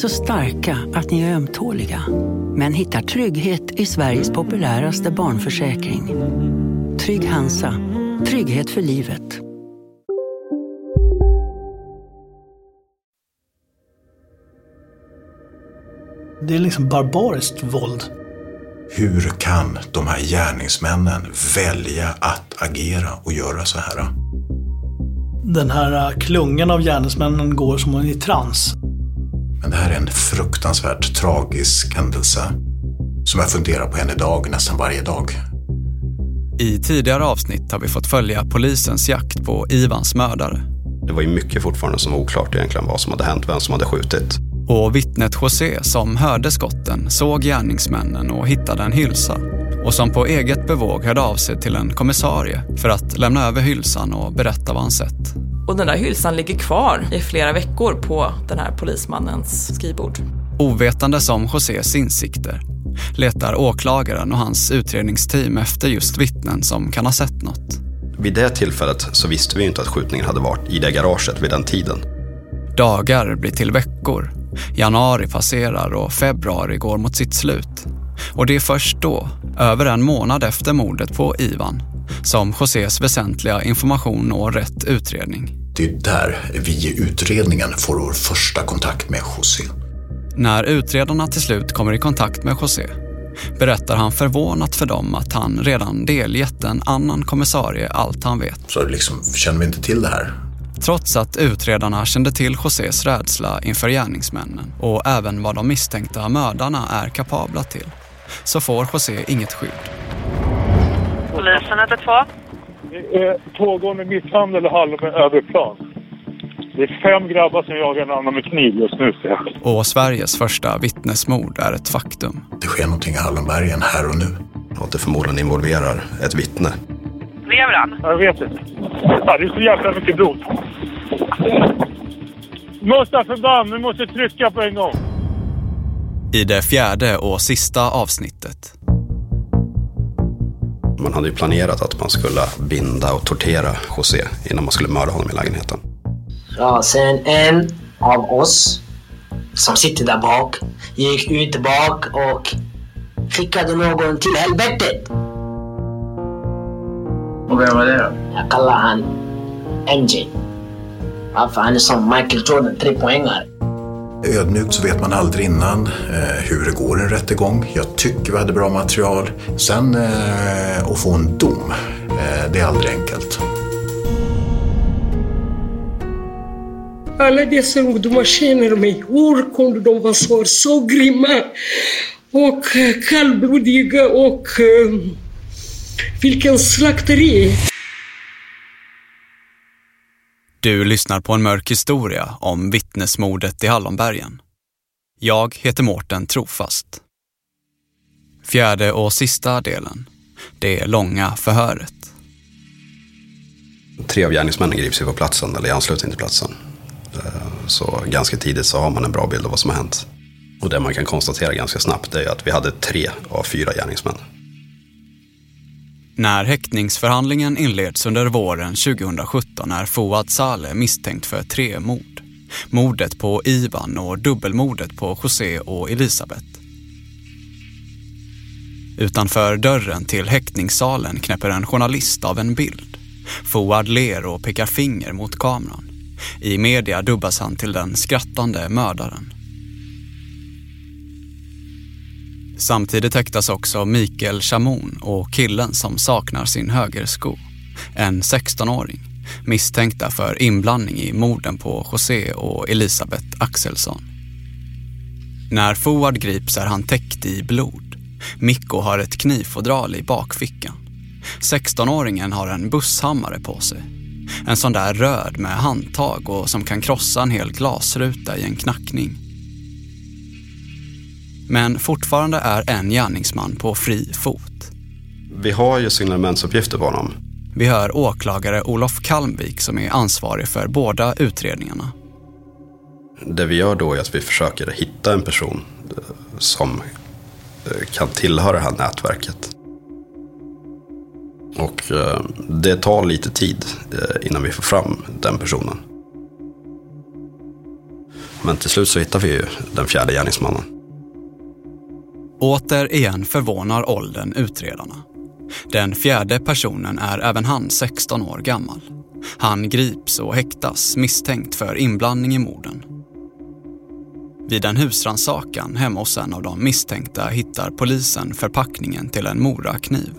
Så starka att ni är ömtåliga. Men hittar trygghet i Sveriges populäraste barnförsäkring. Trygg Hansa. Trygghet för livet. Det är liksom barbariskt våld. Hur kan de här gärningsmännen välja att agera och göra så här? Den här klungan av gärningsmännen går som i trans. Men det här är en fruktansvärt tragisk händelse som jag funderar på än idag, nästan varje dag. I tidigare avsnitt har vi fått följa polisens jakt på Ivans mördare. Det var ju mycket fortfarande som var oklart egentligen vad som hade hänt, vem som hade skjutit. Och vittnet José som hörde skotten såg gärningsmännen och hittade en hylsa och som på eget bevåg hörde av sig till en kommissarie för att lämna över hylsan och berätta vad han sett. Och den där hylsan ligger kvar i flera veckor på den här polismannens skrivbord. Ovetande som Josés insikter letar åklagaren och hans utredningsteam efter just vittnen som kan ha sett något. Vid det tillfället så visste vi inte att skjutningen hade varit i det garaget vid den tiden. Dagar blir till veckor. Januari passerar och februari går mot sitt slut. Och det är först då, över en månad efter mordet på Ivan, som Josés väsentliga information når rätt utredning. Det är där vi i utredningen får vår första kontakt med José. När utredarna till slut kommer i kontakt med José berättar han förvånat för dem att han redan delgett en annan kommissarie allt han vet. Så liksom, känner vi inte till det här? Trots att utredarna kände till Josés rädsla inför gärningsmännen och även vad de misstänkta mördarna är kapabla till, så får José inget skydd. Polisen 112. Det är pågående misshandel i hallen med överplan. Det är fem grabbar som jagar en annan med kniv just nu. Och Sveriges första vittnesmord är ett faktum. Det sker någonting i Hallonbergen här och nu. Att det förmodligen involverar ett vittne. Lever han? Jag vet inte. Ja, det är så jävla mycket blod. Måste förband, vi måste trycka på en gång. I det fjärde och sista avsnittet. Man hade ju planerat att man skulle binda och tortera José innan man skulle mörda honom i lägenheten. Ja, sen en av oss som sitter där bak gick ut bak och skickade någon till helvetet. Och vem var det då? Jag kallar han MJ. Varför han är som Michael Jordan, tre poängare. Ödmjukt så vet man aldrig innan eh, hur det går i en rättegång. Jag tycker vi hade bra material. Sen eh, att få en dom, eh, det är aldrig enkelt. Alla dessa ungdomar känner mig. Hur kunde de vara så, så grymma och eh, kallblodiga och eh, vilken slakteri. Du lyssnar på en mörk historia om vittnesmordet i Hallonbergen. Jag heter Mårten Trofast. Fjärde och sista delen. Det långa förhöret. Tre av gärningsmännen grips ju på platsen, eller i anslutning till platsen. Eh, så ganska tidigt så har man en bra bild av vad som har hänt. Och det man kan konstatera ganska snabbt är att vi hade tre av fyra gärningsmän. När häktningsförhandlingen inleds under våren 2017 är Fouad Saleh misstänkt för tre mord. Mordet på Ivan och dubbelmordet på José och Elisabeth. Utanför dörren till häktningssalen knäpper en journalist av en bild. Fouad ler och pekar finger mot kameran. I media dubbas han till den skrattande mördaren. Samtidigt häktas också Mikael Chamon och killen som saknar sin högersko. En 16-åring misstänkta för inblandning i morden på José och Elisabeth Axelsson. När Fouad grips är han täckt i blod. Mikko har ett knivfodral i bakfickan. 16-åringen har en busshammare på sig. En sån där röd med handtag och som kan krossa en hel glasruta i en knackning. Men fortfarande är en gärningsman på fri fot. Vi har ju signalementsuppgifter på honom. Vi hör åklagare Olof Kalmvik som är ansvarig för båda utredningarna. Det vi gör då är att vi försöker hitta en person eh, som eh, kan tillhöra det här nätverket. Och eh, det tar lite tid innan vi får fram den personen. Men till slut så hittar vi ju den fjärde gärningsmannen. Återigen förvånar åldern utredarna. Den fjärde personen är även han 16 år gammal. Han grips och häktas misstänkt för inblandning i morden. Vid en husrannsakan hemma hos en av de misstänkta hittar polisen förpackningen till en morakniv.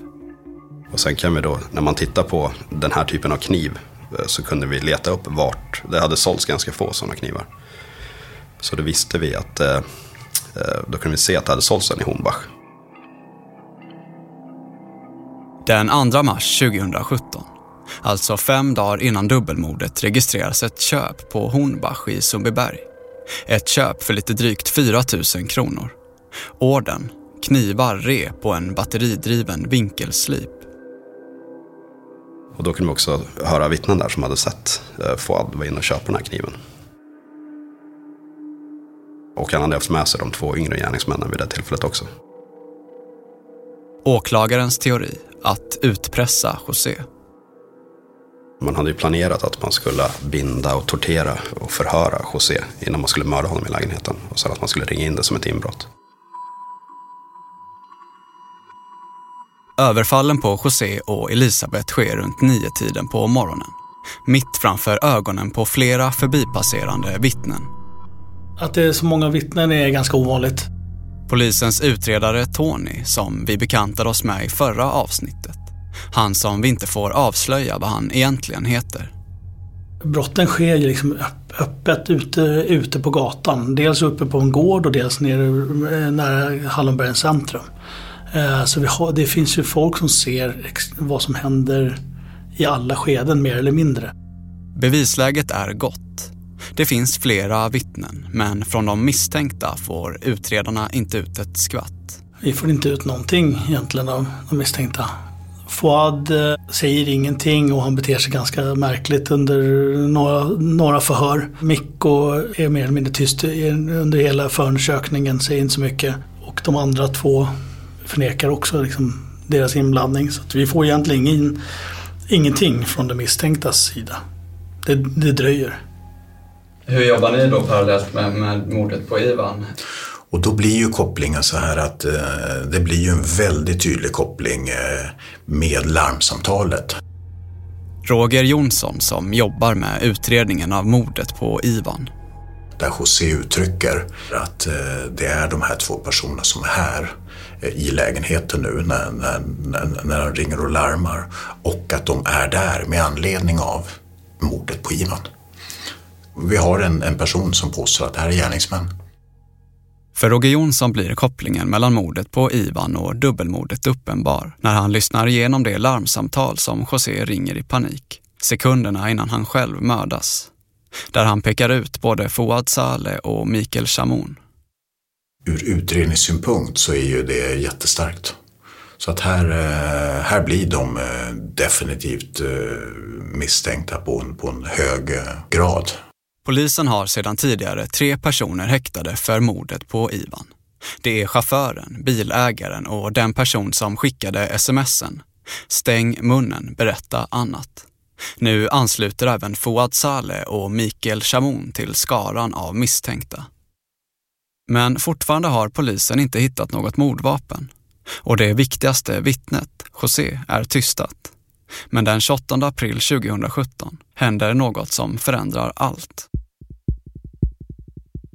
Och sen kan vi då, när man tittar på den här typen av kniv, eh, så kunde vi leta upp vart det hade sålts ganska få sådana knivar. Så då visste vi att, eh, då kunde vi se att det hade sålts en i Hornbach. Den 2 mars 2017, alltså fem dagar innan dubbelmordet, registreras ett köp på Hornbach i Sundbyberg. Ett köp för lite drygt 4 000 kronor. Orden, knivar, rep och en batteridriven vinkelslip. Och då kunde vi också höra vittnen där som hade sett eh, Fouad vara inne och köpa den här kniven. Och han hade haft med sig de två yngre gärningsmännen vid det tillfället också. Åklagarens teori att utpressa José. Man hade ju planerat att man skulle binda och tortera och förhöra José innan man skulle mörda honom i lägenheten. Och sen att man skulle ringa in det som ett inbrott. Överfallen på José och Elisabeth sker runt nio tiden på morgonen. Mitt framför ögonen på flera förbipasserande vittnen. Att det är så många vittnen är ganska ovanligt. Polisens utredare Tony, som vi bekantade oss med i förra avsnittet. Han som vi inte får avslöja vad han egentligen heter. Brotten sker ju liksom öppet ute, ute på gatan. Dels uppe på en gård och dels nere nära Hallonbergens centrum. Eh, så har, det finns ju folk som ser vad som händer i alla skeden mer eller mindre. Bevisläget är gott. Det finns flera vittnen, men från de misstänkta får utredarna inte ut ett skvatt. Vi får inte ut någonting egentligen av de misstänkta. Fouad eh, säger ingenting och han beter sig ganska märkligt under några, några förhör. Mikko är mer eller mindre tyst under hela förundersökningen, säger inte så mycket. Och de andra två förnekar också liksom deras inblandning. Så vi får egentligen ingen, ingenting från de misstänktas sida. Det, det dröjer. Hur jobbar ni då parallellt med, med mordet på Ivan? Och då blir ju kopplingen så här att eh, det blir ju en väldigt tydlig koppling eh, med larmsamtalet. Roger Jonsson som jobbar med utredningen av mordet på Ivan. Där José uttrycker att eh, det är de här två personerna som är här eh, i lägenheten nu när, när, när, när han ringer och larmar. Och att de är där med anledning av mordet på Ivan. Vi har en, en person som påstår att det här är gärningsmän. För Roger Jonsson blir kopplingen mellan mordet på Ivan och dubbelmordet uppenbar när han lyssnar igenom det larmsamtal som José ringer i panik, sekunderna innan han själv mördas. Där han pekar ut både Fouad Saleh och Mikael Chamoun. Ur utredningssynpunkt så är ju det jättestarkt. Så att här, eh, här blir de eh, definitivt eh, misstänkta på en, på en hög grad. Polisen har sedan tidigare tre personer häktade för mordet på Ivan. Det är chauffören, bilägaren och den person som skickade smsen. Stäng munnen, berätta annat. Nu ansluter även Fouad Saleh och Mikael Shamoun till skaran av misstänkta. Men fortfarande har polisen inte hittat något mordvapen. Och det viktigaste vittnet, José, är tystat. Men den 28 april 2017 händer något som förändrar allt.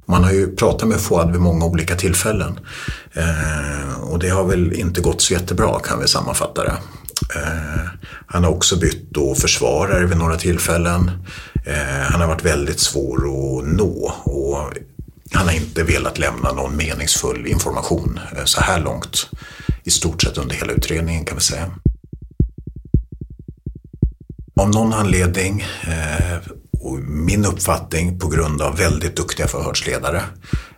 Man har ju pratat med Fouad vid många olika tillfällen. Eh, och det har väl inte gått så jättebra kan vi sammanfatta det. Eh, han har också bytt då försvarare vid några tillfällen. Eh, han har varit väldigt svår att nå och han har inte velat lämna någon meningsfull information eh, så här långt. I stort sett under hela utredningen kan vi säga. Av någon anledning, eh, och min uppfattning på grund av väldigt duktiga förhörsledare,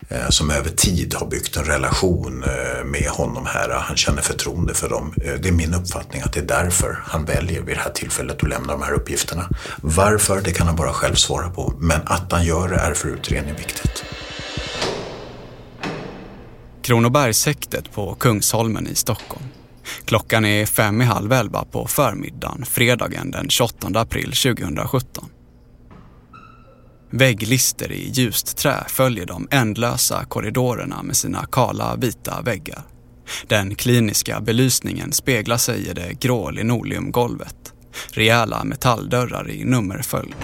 Eh, som över tid har byggt en relation eh, med honom här. Han känner förtroende för dem. Eh, det är min uppfattning att det är därför han väljer vid det här tillfället att lämna de här uppgifterna. Varför, det kan han bara själv svara på. Men att han gör det är för utredningen viktigt. Kronobergshäktet på Kungsholmen i Stockholm. Klockan är fem i halv elva på förmiddagen fredagen den 28 april 2017. Vägglister i ljust trä följer de ändlösa korridorerna med sina kala vita väggar. Den kliniska belysningen speglar sig i det grå linoleumgolvet. Rejäla metalldörrar i nummerföljd.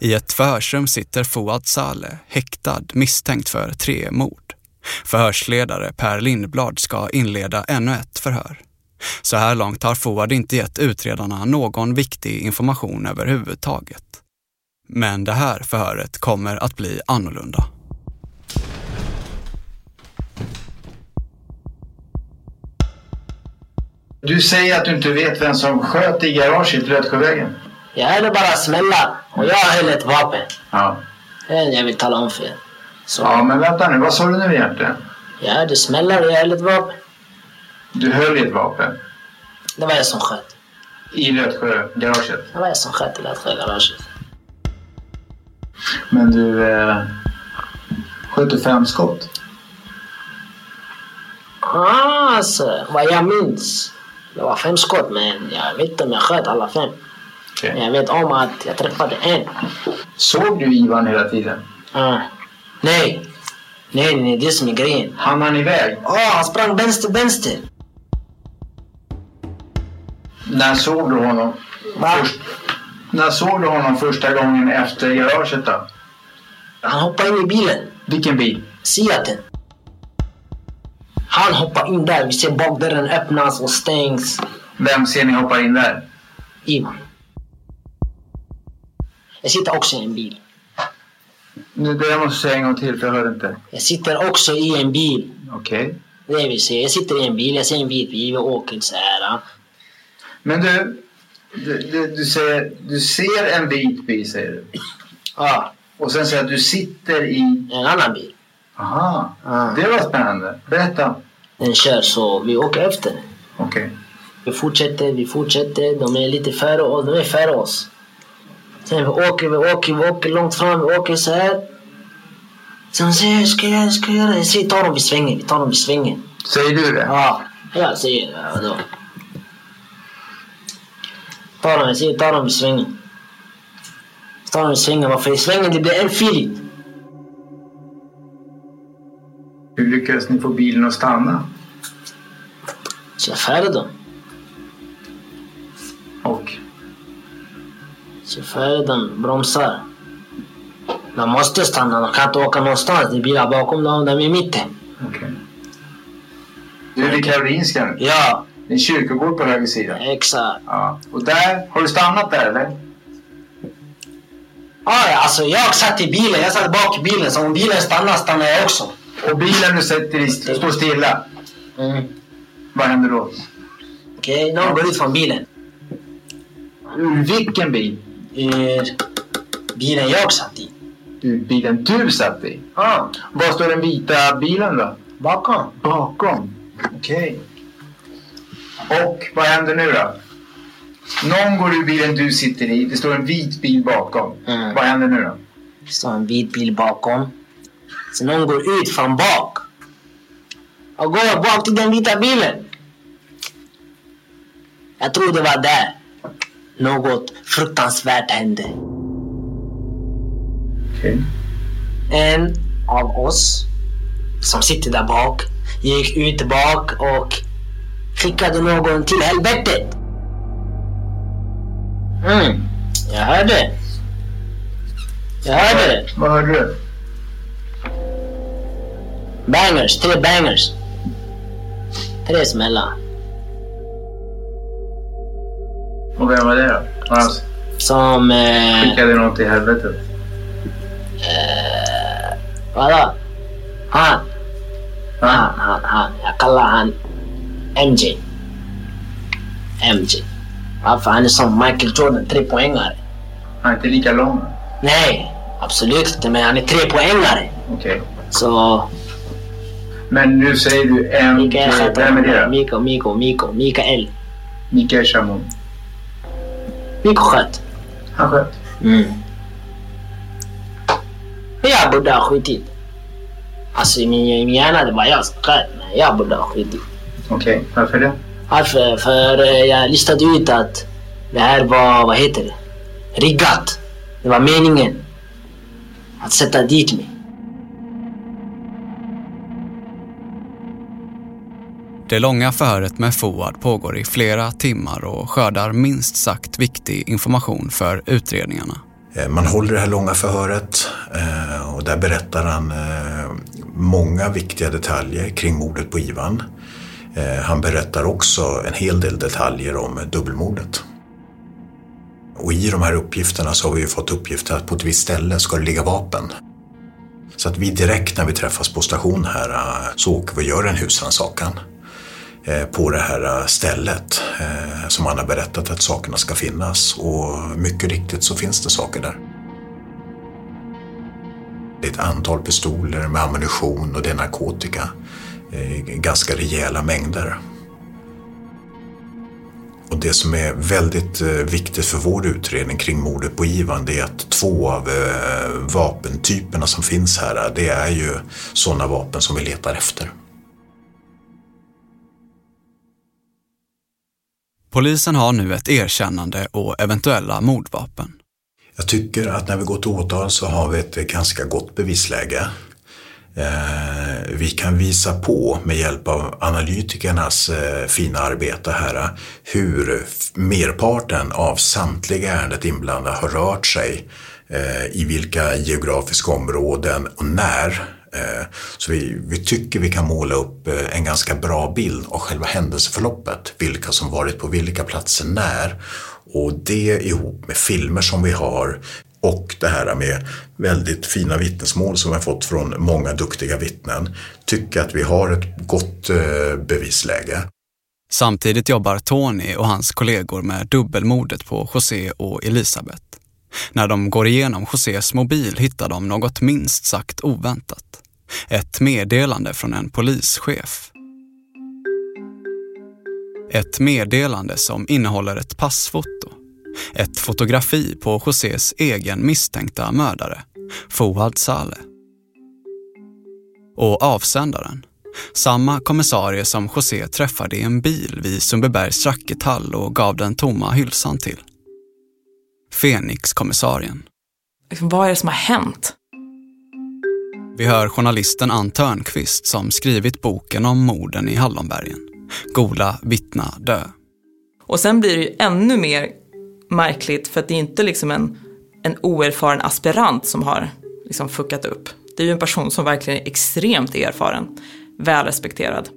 I ett förhörsrum sitter Fouad Saleh häktad misstänkt för tre mord. Förhörsledare Per Lindblad ska inleda ännu ett förhör. Så här långt har Fouad inte gett utredarna någon viktig information överhuvudtaget. Men det här förhöret kommer att bli annorlunda. Du säger att du inte vet vem som sköt i garaget i Rödsjövägen. Jag hörde bara smälla och jag höll ett vapen. Ja. Jag vill tala om för er. Så. Ja, men vänta nu. Vad sa du nu egentligen? Jag hörde smällar och jag höll ett vapen. Du höll i ett vapen? Det var jag som sköt. I Rödsjögaraget? Det var jag som sköt i Rödsjögaraget. Men du eh, sköt fem skott? Ah, alltså, vad jag minns. Det var fem skott men jag vet inte om jag sköt alla fem. Okay. Men jag vet om att jag träffade en. Såg du Ivan hela tiden? Ah. Nej. Nej, nej, det är som är grejen. Han han iväg? Ja, oh, han sprang vänster, vänster. När såg du honom? Va? Först, när såg du honom första gången efter garaget då? Han hoppade in i bilen. Vilken bil? Seaten. Han hoppar in där. Vi ser bakdörren öppnas och stängs. Vem ser ni hoppa in där? Ivan. Jag sitter också i en bil. Nu, det jag måste säga en gång till för jag hörde inte. Jag sitter också i en bil. Okej. Okay. Det vill säga, jag sitter i en bil, jag ser en vit bil och åker så här. Men du, du, du, du, säger, du ser en vit bil säger du? Ja. Och sen säger att du sitter i... En annan bil. Aha, ja. det var spännande. Berätta. Den kör så vi åker efter. Okej. Okay. Vi fortsätter, vi fortsätter. De är lite före oss. De är före oss. Sen vi åker, vi åker, vi åker långt fram. Vi åker så här. Sen säger jag, ska jag, ska jag göra? Jag säger ta dem vid svängen. Vi tar dem vid svängen. Säger du det? Ja, jag säger det. Ja, Ta dem, jag säger ta dem i svängen. Ta dem i svängen. Varför i svängen? Det blir enfiligt. Hur lyckades ni få bilen att stanna? Så jag färgade dem. Dem, bromsar. De måste stanna, de kan inte åka någonstans. Det är bilar bakom dem, de är i mitten. Okay. Du är vid Karolinska nu? Ja. Det är en kyrkogård på höger sida. Exakt. Ja. Och där, har du stannat där eller? Ja, alltså jag satt i bilen. Jag satt bak i bilen. Så om bilen stannar, stannar jag också. Och bilen du sätter i står stilla? Mm. Vad händer då? Okej, okay, någon går ut från bilen. Ur vilken bil? Ur bilen jag satt i. Ur bilen du satt i? Ja. Var står den vita bilen då? Bakom. Bakom? Okej. Okay. Och vad händer nu då? Någon går ur bilen du sitter i. Det står en vit bil bakom. Mm. Vad händer nu då? Det står en vit bil bakom. Så någon går ut från bak. Och går bak till den vita bilen. Jag tror det var där något fruktansvärt hände. Okay. En av oss som sitter där bak gick ut bak och skickade någon till helvetet. Mm, jag hörde. Jag hörde. Vad hörde du? Bangers, tre bangers. Tre smällar. Och vem var det då? Han Som... Eh, skickade någon till helvetet? eh, vadå? Han. Han, han, han. Jag kallar han MJ. MJ. Varför? Han är som Michael Jordan, trepoängare. Han är inte lika lång. Nej, absolut inte. Men han är trepoängare. Okej. Så... Men nu säger du. Mikael sköter Vem är det då? Miko, Miko, Miko. Mikael. Mikael Miko sköt. Han sköt? Mm. Jag borde ha skjutit. Alltså i min, i min hjärna det var jag som sköt. Men jag borde ha skjutit. Okej, varför det? Varför? För eh, jag listade ut att det här var, vad heter det? Riggat. Det var meningen. Att sätta dit mig. Det långa förhöret med Fouad pågår i flera timmar och skördar minst sagt viktig information för utredningarna. Eh, man håller det här långa förhöret eh, och där berättar han eh, många viktiga detaljer kring mordet på Ivan. Han berättar också en hel del detaljer om dubbelmordet. Och i de här uppgifterna så har vi ju fått uppgifter att på ett visst ställe ska det ligga vapen. Så att vi direkt när vi träffas på station här så åker vi och gör en husrannsakan Eh, på det här eh, stället eh, som han har berättat att sakerna ska finnas. Och mycket riktigt så finns det saker där. Det är ett antal pistoler med ammunition och det är narkotika. Ganska rejäla mängder. Och det som är väldigt viktigt för vår utredning kring mordet på Ivan det är att två av vapentyperna som finns här det är ju sådana vapen som vi letar efter. Polisen har nu ett erkännande och eventuella mordvapen. Jag tycker att när vi går till åtal så har vi ett ganska gott bevisläge. Eh, vi kan visa på med hjälp av analytikernas eh, fina arbete här hur merparten av samtliga ärendet inblandade har rört sig eh, i vilka geografiska områden och när. Eh, så vi, vi tycker vi kan måla upp eh, en ganska bra bild av själva händelseförloppet. Vilka som varit på vilka platser när. Och det ihop med filmer som vi har och det här med väldigt fina vittnesmål som vi har fått från många duktiga vittnen. Tycker att vi har ett gott eh, bevisläge. Samtidigt jobbar Tony och hans kollegor med dubbelmordet på José och Elisabeth. När de går igenom Josés mobil hittar de något minst sagt oväntat. Ett meddelande från en polischef. Ett meddelande som innehåller ett passfoto. Ett fotografi på Josés egen misstänkta mördare, Fouad Saleh. Och avsändaren, samma kommissarie som José träffade i en bil vid Sundbybergs rackethall och gav den tomma hylsan till. Fenix-kommissarien. Liksom, vad är det som har hänt? Vi hör journalisten Ann Törnqvist som skrivit boken om morden i Hallonbergen. Gola, vittna, dö. Och sen blir det ju ännu mer märkligt för att det är inte liksom en, en oerfaren aspirant som har liksom fuckat upp. Det är ju en person som verkligen är extremt erfaren, välrespekterad.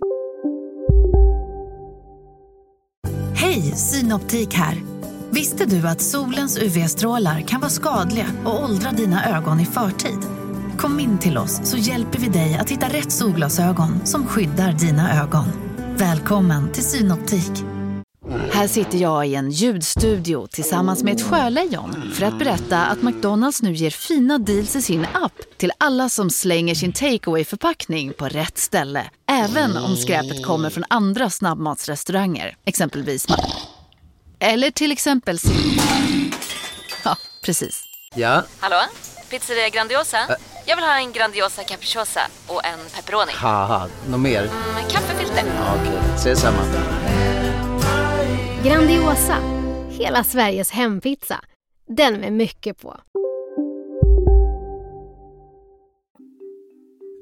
Hej, Synoptik här. Visste du att solens UV-strålar kan vara skadliga och åldra dina ögon i förtid? Kom in till oss så hjälper vi dig att hitta rätt solglasögon som skyddar dina ögon. Välkommen till Synoptik. Här sitter jag i en ljudstudio tillsammans med ett sjölejon för att berätta att McDonalds nu ger fina deals i sin app till alla som slänger sin takeaway förpackning på rätt ställe. Även om skräpet kommer från andra snabbmatsrestauranger, exempelvis Eller till exempel Ja, precis. Ja, Hallå? Pizzeria Grandiosa? Jag vill ha en Grandiosa capriciosa och en pepperoni. haha, något mer? Med kaffefilter. Ja, Okej, ses samma. Grandiosa, hela Sveriges hempizza. Den med mycket på.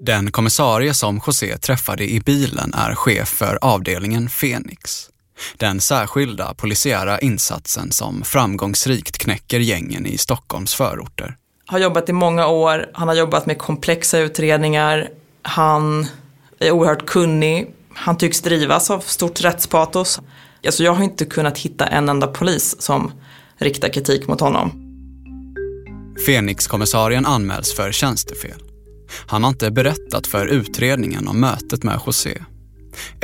Den kommissarie som José träffade i bilen är chef för avdelningen Fenix. Den särskilda polisiära insatsen som framgångsrikt knäcker gängen i Stockholms förorter. Har jobbat i många år, han har jobbat med komplexa utredningar, han är oerhört kunnig, han tycks drivas av stort rättspatos. Alltså jag har inte kunnat hitta en enda polis som riktar kritik mot honom. Fenixkommissarien anmäls för tjänstefel. Han har inte berättat för utredningen om mötet med José.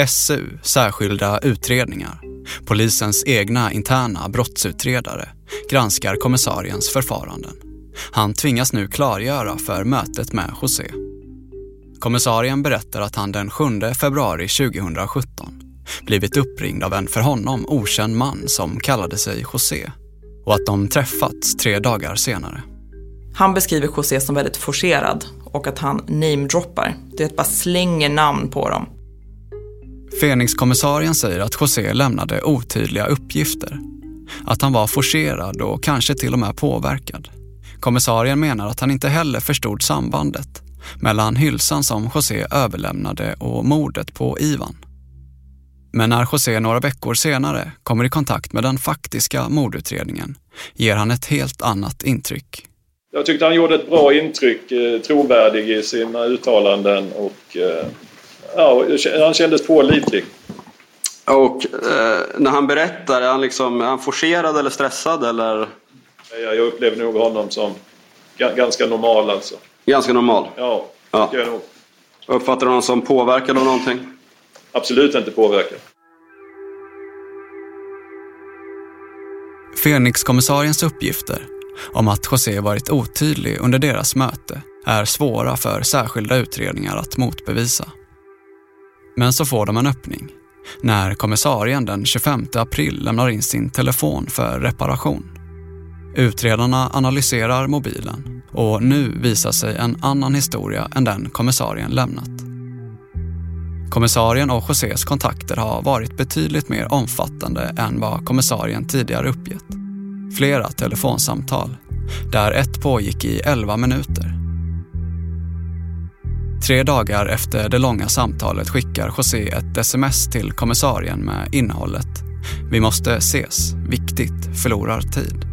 SU, särskilda utredningar, polisens egna interna brottsutredare, granskar kommissariens förfaranden. Han tvingas nu klargöra för mötet med José. Kommissarien berättar att han den 7 februari 2017 blivit uppringd av en för honom okänd man som kallade sig José och att de träffats tre dagar senare. Han beskriver José som väldigt forcerad och att han namedroppar. Det är att bara slänger namn på dem. Fenixkommissarien säger att José lämnade otydliga uppgifter. Att han var forcerad och kanske till och med påverkad. Kommissarien menar att han inte heller förstod sambandet mellan hylsan som José överlämnade och mordet på Ivan. Men när José några veckor senare kommer i kontakt med den faktiska mordutredningen ger han ett helt annat intryck. Jag tyckte han gjorde ett bra intryck, eh, trovärdig i sina uttalanden och eh, ja, han kändes pålitlig. Och eh, när han berättar, är han, liksom, är han forcerad eller stressad eller? Jag upplever nog honom som ganska normal alltså. Ganska normal? Ja, ja. jag nog. Uppfattar du honom som påverkad av någonting? Absolut inte påverkad. Fenixkommissariens uppgifter om att José varit otydlig under deras möte är svåra för särskilda utredningar att motbevisa. Men så får de en öppning när kommissarien den 25 april lämnar in sin telefon för reparation. Utredarna analyserar mobilen och nu visar sig en annan historia än den kommissarien lämnat. Kommissarien och Josés kontakter har varit betydligt mer omfattande än vad kommissarien tidigare uppgett. Flera telefonsamtal, där ett pågick i 11 minuter. Tre dagar efter det långa samtalet skickar José ett sms till kommissarien med innehållet “Vi måste ses, viktigt, förlorar tid”.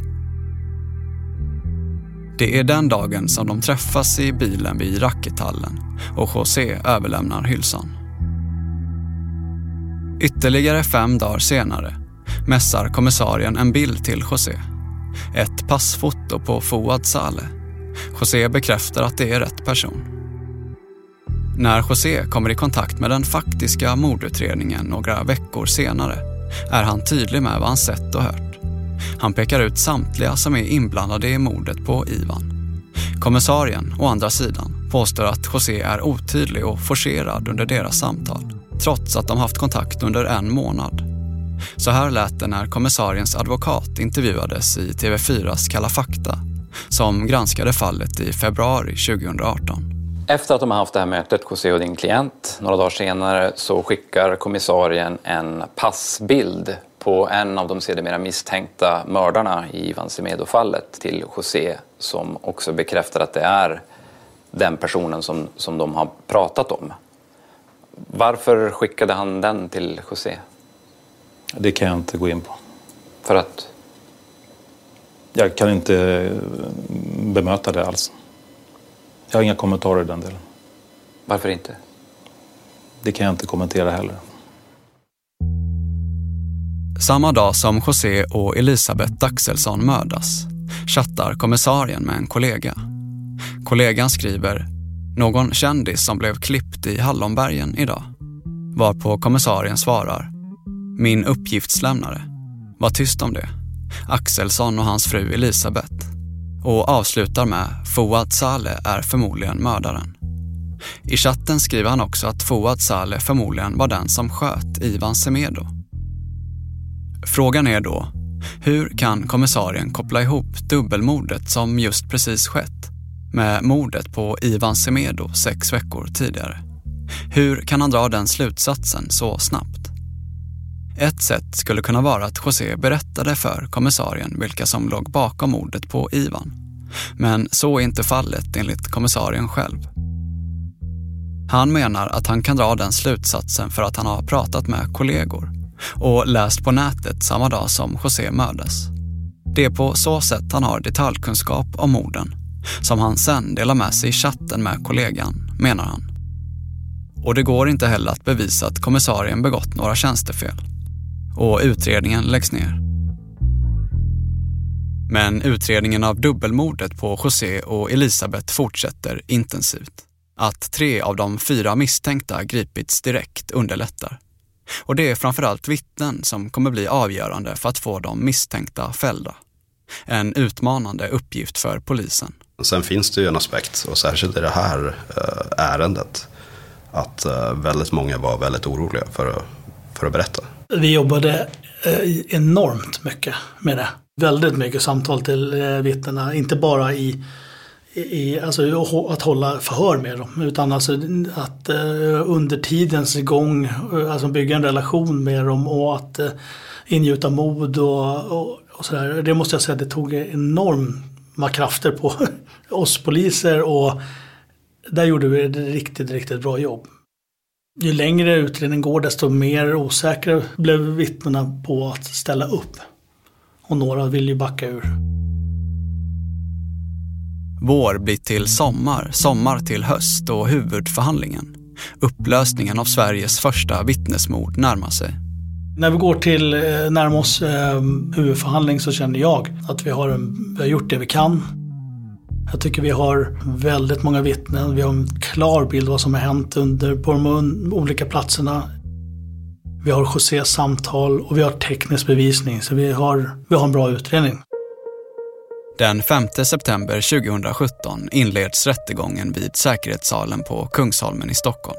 Det är den dagen som de träffas i bilen vid rackethallen och José överlämnar hylsan. Ytterligare fem dagar senare mässar kommissarien en bild till José. Ett passfoto på Fouad Saleh. José bekräftar att det är rätt person. När José kommer i kontakt med den faktiska mordutredningen några veckor senare är han tydlig med vad han sett och hört. Han pekar ut samtliga som är inblandade i mordet på Ivan. Kommissarien, å andra sidan, påstår att José är otydlig och forcerad under deras samtal, trots att de haft kontakt under en månad. Så här lät det när kommissariens advokat intervjuades i TV4s Kalla fakta, som granskade fallet i februari 2018. Efter att de har haft det här mötet, José och din klient, några dagar senare så skickar kommissarien en passbild på en av de sedermera misstänkta mördarna i Ivan Semedo-fallet till José som också bekräftar att det är den personen som, som de har pratat om. Varför skickade han den till José? Det kan jag inte gå in på. För att? Jag kan inte bemöta det alls. Jag har inga kommentarer i den delen. Varför inte? Det kan jag inte kommentera heller. Samma dag som José och Elisabeth Axelsson mördas chattar kommissarien med en kollega. Kollegan skriver “Någon kändis som blev klippt i Hallonbergen idag?” Varpå kommissarien svarar “Min uppgiftslämnare. Var tyst om det. Axelsson och hans fru Elisabeth.” och avslutar med “Fouad Saleh är förmodligen mördaren”. I chatten skriver han också att Fouad Saleh förmodligen var den som sköt Ivan Semedo. Frågan är då, hur kan kommissarien koppla ihop dubbelmordet som just precis skett med mordet på Ivan Semedo sex veckor tidigare? Hur kan han dra den slutsatsen så snabbt? Ett sätt skulle kunna vara att José berättade för kommissarien vilka som låg bakom mordet på Ivan. Men så är inte fallet enligt kommissarien själv. Han menar att han kan dra den slutsatsen för att han har pratat med kollegor och läst på nätet samma dag som José mördas. Det är på så sätt han har detaljkunskap om morden som han sen delar med sig i chatten med kollegan, menar han. Och det går inte heller att bevisa att kommissarien begått några tjänstefel. och utredningen läggs ner. Men utredningen av dubbelmordet på José och Elisabeth fortsätter intensivt. Att tre av de fyra misstänkta gripits direkt underlättar. Och det är framförallt vittnen som kommer bli avgörande för att få de misstänkta fällda. En utmanande uppgift för polisen. Sen finns det ju en aspekt, och särskilt i det här eh, ärendet, att eh, väldigt många var väldigt oroliga för att, för att berätta. Vi jobbade eh, enormt mycket med det. Väldigt mycket samtal till vittnena, inte bara i, i alltså att hålla förhör med dem, utan alltså att eh, under tidens gång eh, alltså bygga en relation med dem och att eh, ingjuta mod och, och, och sådär. Det måste jag säga, det tog enorma krafter på oss poliser och där gjorde vi ett riktigt, riktigt bra jobb. Ju längre utredningen går desto mer osäkra blev vittnena på att ställa upp. Och några vill ju backa ur. Vår blir till sommar, sommar till höst och huvudförhandlingen. Upplösningen av Sveriges första vittnesmord närmar sig. När vi går till eh, närma oss eh, huvudförhandling så känner jag att vi har, en, vi har gjort det vi kan. Jag tycker vi har väldigt många vittnen. Vi har en klar bild av vad som har hänt under, på de olika platserna. Vi har Josés samtal och vi har teknisk bevisning. Så vi har, vi har en bra utredning. Den 5 september 2017 inleds rättegången vid säkerhetssalen på Kungsholmen i Stockholm.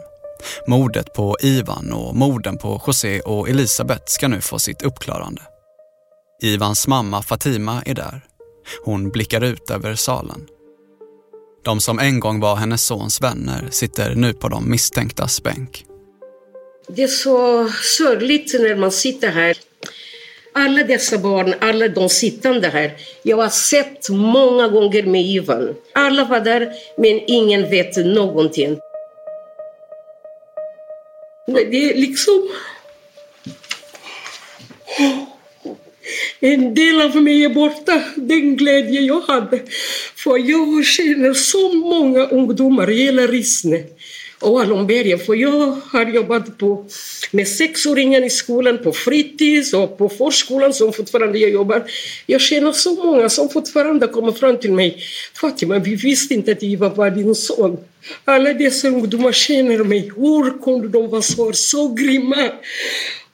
Mordet på Ivan och morden på José och Elisabeth ska nu få sitt uppklarande. Ivans mamma Fatima är där. Hon blickar ut över salen. De som en gång var hennes sons vänner sitter nu på de misstänktas bänk. Det är så sorgligt när man sitter här. Alla dessa barn, alla de sittande här. Jag har sett många gånger med Ivan. Alla var där, men ingen vet någonting. Det är liksom... En del av mig är borta, den glädje jag hade. För jag känner så många ungdomar i hela Rissne och Allonbergen. För jag har jobbat på, med sexåringar i skolan, på fritids och på förskolan som fortfarande jag jobbar. Jag känner så många som fortfarande kommer fram till mig. Fatima, vi visste inte att Iva var din son. Alla dessa ungdomar känner mig. Hur kunde de vara så, så grymma?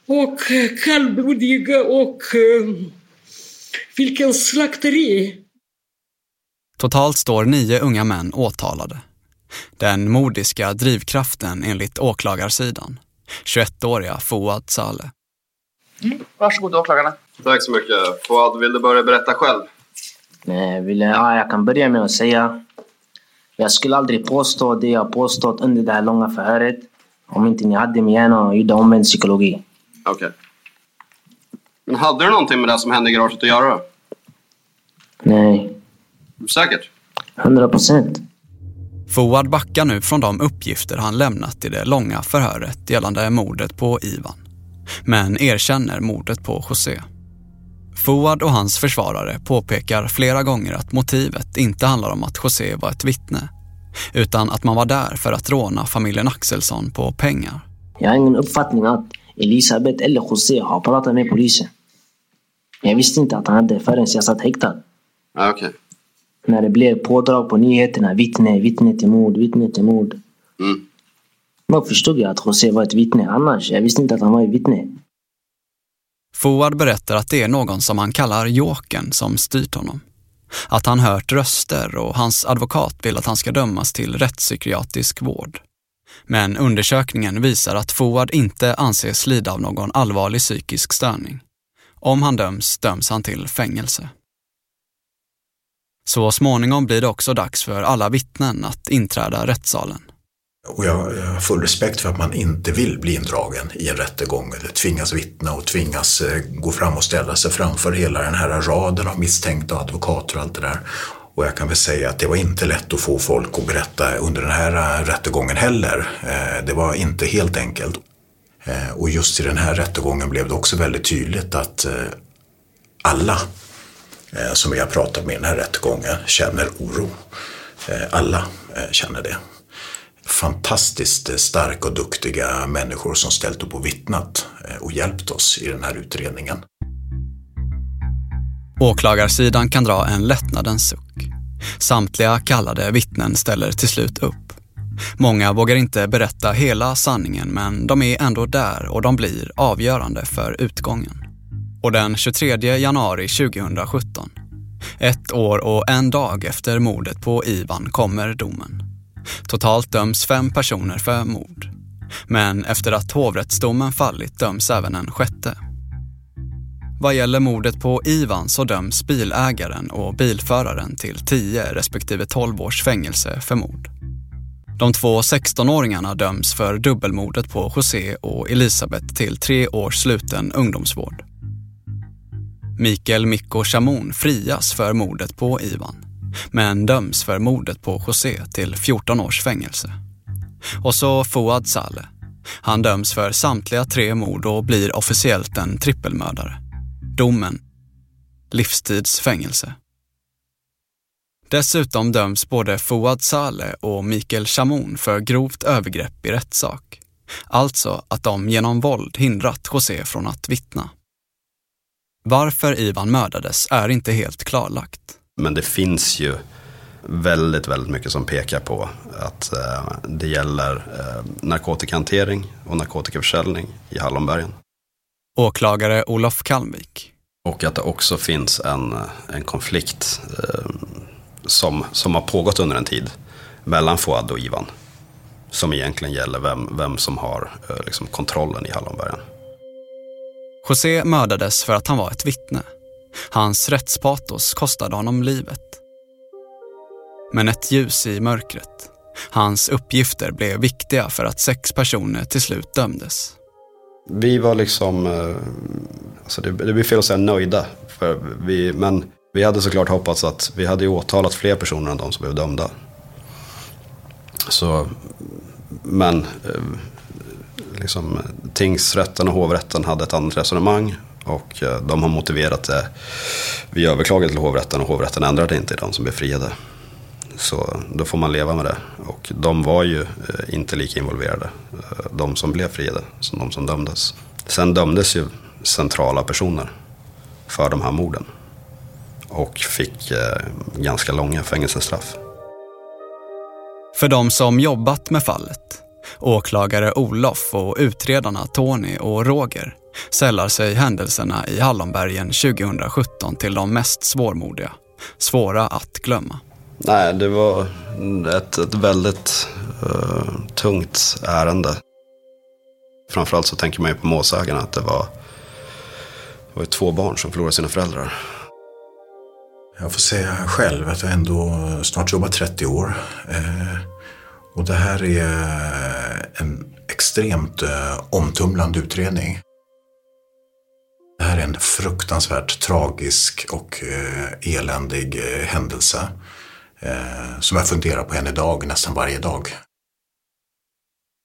Och eh, kallblodiga och eh, vilken slakteri! Totalt står nio unga män åtalade. Den mordiska drivkraften enligt åklagarsidan. 21-åriga Fouad Saleh. Mm. Varsågod åklagarna. Tack så mycket. Fouad, vill du börja berätta själv? Nej, vill, ja, jag kan börja med att säga jag skulle aldrig påstå det jag påstått under det här långa förhöret om inte ni hade min hjärna och gjorde omvänd psykologi. Okej. Okay. Men hade du någonting med det som hände i garaget att göra? Nej. Säkert? 100 procent. Fouad backar nu från de uppgifter han lämnat i det långa förhöret gällande mordet på Ivan. Men erkänner mordet på José. Fouad och hans försvarare påpekar flera gånger att motivet inte handlar om att José var ett vittne, utan att man var där för att råna familjen Axelsson på pengar. Jag har ingen uppfattning att Elisabeth eller José har pratat med polisen. Jag visste inte att han hade förrän jag satt häktad. Okej. Okay. När det blev pådrag på nyheterna, vittne, vittne till mord, vittne till mord. Mm. Då förstod jag att José var ett vittne. Annars, jag visste inte att han var ett vittne. Fouad berättar att det är någon som han kallar Jokern som styrt honom. Att han hört röster och hans advokat vill att han ska dömas till rättspsykiatrisk vård. Men undersökningen visar att Fouad inte anses lida av någon allvarlig psykisk störning. Om han döms, döms han till fängelse. Så småningom blir det också dags för alla vittnen att inträda rättssalen. Och jag har full respekt för att man inte vill bli indragen i en rättegång eller tvingas vittna och tvingas eh, gå fram och ställa sig framför hela den här raden av misstänkta och advokater och allt det där. Och jag kan väl säga att det var inte lätt att få folk att berätta under den här eh, rättegången heller. Eh, det var inte helt enkelt. Och just i den här rättegången blev det också väldigt tydligt att alla Eh, som vi har pratat med i den här rättegången känner oro. Eh, alla eh, känner det. fantastiskt starka och duktiga människor som ställt upp och vittnat och hjälpt oss i den här utredningen. Åklagarsidan kan dra en lättnadens suck. Samtliga kallade vittnen ställer till slut upp. Många vågar inte berätta hela sanningen men de är ändå där och de blir avgörande för utgången. Och den 23 januari 2017, ett år och en dag efter mordet på Ivan, kommer domen. Totalt döms fem personer för mord. Men efter att hovrättsdomen fallit döms även en sjätte. Vad gäller mordet på Ivan så döms bilägaren och bilföraren till 10 respektive 12 års fängelse för mord. De två 16-åringarna döms för dubbelmordet på José och Elisabeth till tre års sluten ungdomsvård. Mikael Mikko Chamon frias för mordet på Ivan, men döms för mordet på José till 14 års fängelse. Och så Fouad Saleh. Han döms för samtliga tre mord och blir officiellt en trippelmördare. Domen livstidsfängelse. Dessutom döms både Fouad Saleh och Mikael Chamon för grovt övergrepp i rättssak. Alltså att de genom våld hindrat José från att vittna. Varför Ivan mördades är inte helt klarlagt. Men det finns ju väldigt, väldigt mycket som pekar på att eh, det gäller eh, narkotikahantering och narkotikaförsäljning i Hallonbergen. Åklagare Olof Kalmvik. Och att det också finns en, en konflikt eh, som, som har pågått under en tid mellan Fouad och Ivan. Som egentligen gäller vem, vem som har eh, liksom, kontrollen i Hallonbergen. José mördades för att han var ett vittne. Hans rättspatos kostade honom livet. Men ett ljus i mörkret. Hans uppgifter blev viktiga för att sex personer till slut dömdes. Vi var liksom, eh, alltså det, det blir fel att säga nöjda, för vi, men vi hade såklart hoppats att vi hade åtalat fler personer än de som blev dömda. Så, men eh, liksom, eh, tingsrätten och hovrätten hade ett annat resonemang och eh, de har motiverat det. Vi överklagade till hovrätten och hovrätten ändrade inte i de som blev friade. Så då får man leva med det. Och de var ju eh, inte lika involverade, de som blev friade, som de som dömdes. Sen dömdes ju centrala personer för de här morden och fick ganska långa fängelsestraff. För de som jobbat med fallet, åklagare Olof och utredarna Tony och Roger, sällar sig händelserna i Hallonbergen 2017 till de mest svårmodiga, svåra att glömma. Nej, det var ett, ett väldigt uh, tungt ärende. Framförallt så tänker man ju på målsägarna att det var, det var två barn som förlorade sina föräldrar. Jag får säga själv att jag ändå snart jobbat 30 år. Eh, och det här är en extremt eh, omtumlande utredning. Det här är en fruktansvärt tragisk och eh, eländig eh, händelse eh, som jag funderar på än idag, nästan varje dag.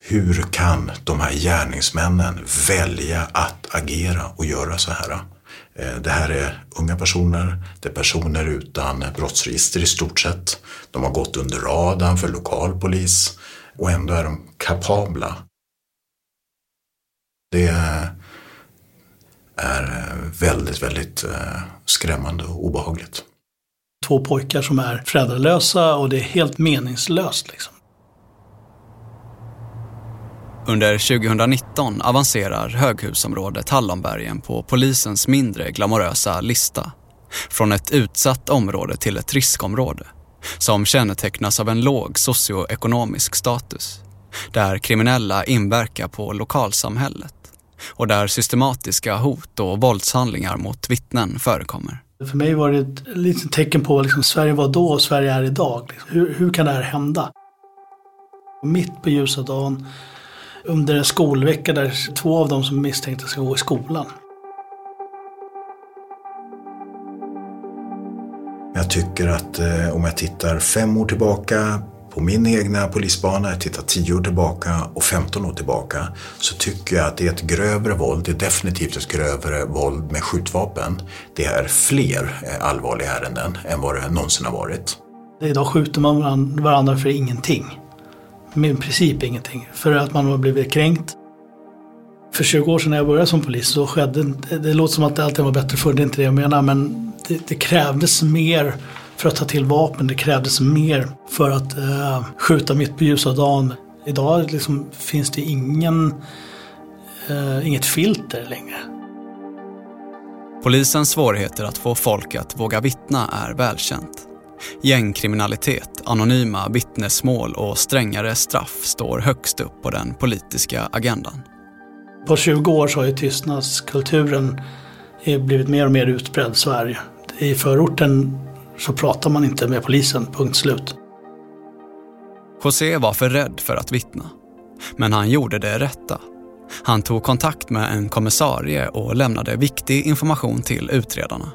Hur kan de här gärningsmännen välja att agera och göra så här? Eh, det här är unga personer, det är personer utan brottsregister i stort sett. De har gått under radarn för lokal polis och ändå är de kapabla. Det är eh, väldigt, väldigt eh, skrämmande och obehagligt. Två pojkar som är föräldralösa och det är helt meningslöst. Liksom. Under 2019 avancerar höghusområdet Hallonbergen på polisens mindre glamorösa lista. Från ett utsatt område till ett riskområde som kännetecknas av en låg socioekonomisk status. Där kriminella inverkar på lokalsamhället och där systematiska hot och våldshandlingar mot vittnen förekommer. För mig var det ett litet tecken på vad liksom Sverige var då och Sverige är idag. Hur, hur kan det här hända? Mitt på ljusa dagen under en skolvecka där två av dem som misstänkta ska gå i skolan. Jag tycker att eh, om jag tittar fem år tillbaka på min egna polisbana, jag tittar tio år tillbaka och 15 år tillbaka, så tycker jag att det är ett grövre våld, det är definitivt ett grövre våld med skjutvapen. Det är fler eh, allvarliga ärenden än vad det någonsin har varit. Idag skjuter man varandra för ingenting med i princip ingenting. För att man har blivit kränkt. För 20 år sedan när jag började som polis så skedde, det, det låter som att det alltid var bättre förr, det är inte det jag menar, men det, det krävdes mer för att ta till vapen, det krävdes mer för att eh, skjuta mitt på ljusa dagen. Idag liksom, finns det ingen, eh, inget filter längre. Polisens svårigheter att få folk att våga vittna är välkänt. Gängkriminalitet, anonyma vittnesmål och strängare straff står högst upp på den politiska agendan. På 20 år så har ju tystnadskulturen blivit mer och mer utbredd i Sverige. I förorten så pratar man inte med polisen, punkt slut. José var för rädd för att vittna. Men han gjorde det rätta. Han tog kontakt med en kommissarie och lämnade viktig information till utredarna.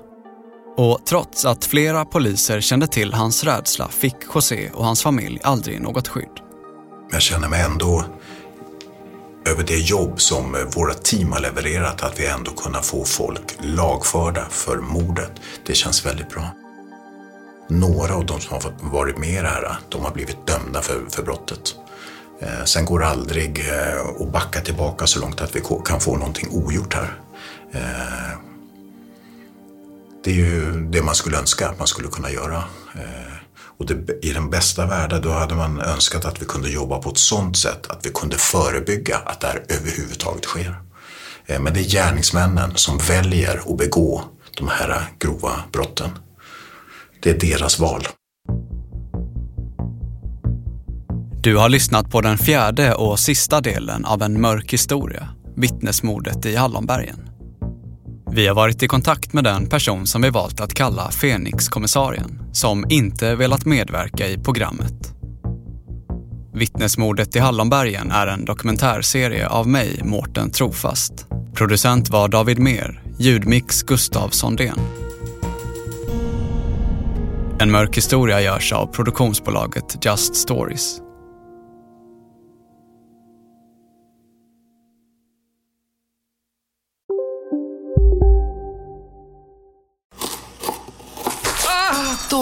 Och trots att flera poliser kände till hans rädsla fick José och hans familj aldrig något skydd. Jag känner mig ändå över det jobb som eh, våra team har levererat, att vi ändå kunnat få folk lagförda för mordet. Det känns väldigt bra. Några av de som har varit med i det här, de har blivit dömda för, för brottet. Eh, sen går det aldrig eh, att backa tillbaka så långt att vi kan få någonting ogjort här. Eh, det är ju det man skulle önska att man skulle kunna göra. Eh, och det, i den bästa världen då hade man önskat att vi kunde jobba på ett sådant sätt att vi kunde förebygga att det här överhuvudtaget sker. Eh, men det är gärningsmännen som väljer att begå de här grova brotten. Det är deras val. Du har lyssnat på den fjärde och sista delen av en mörk historia, vittnesmordet i Hallonbergen. Vi har varit i kontakt med den person som vi valt att kalla Fenix-kommissarien, som inte velat medverka i programmet. Vittnesmordet i Hallonbergen är en dokumentärserie av mig, Mårten Trofast. Producent var David Mer, ljudmix Gustav Sondén. En mörk historia görs av produktionsbolaget Just Stories.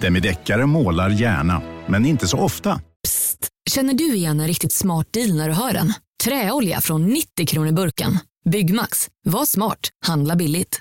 Demideckare målar gärna, men inte så ofta. Psst! Känner du igen en riktigt smart deal när du hör den? Träolja från 90 kronor burken. Byggmax. Var smart. Handla billigt.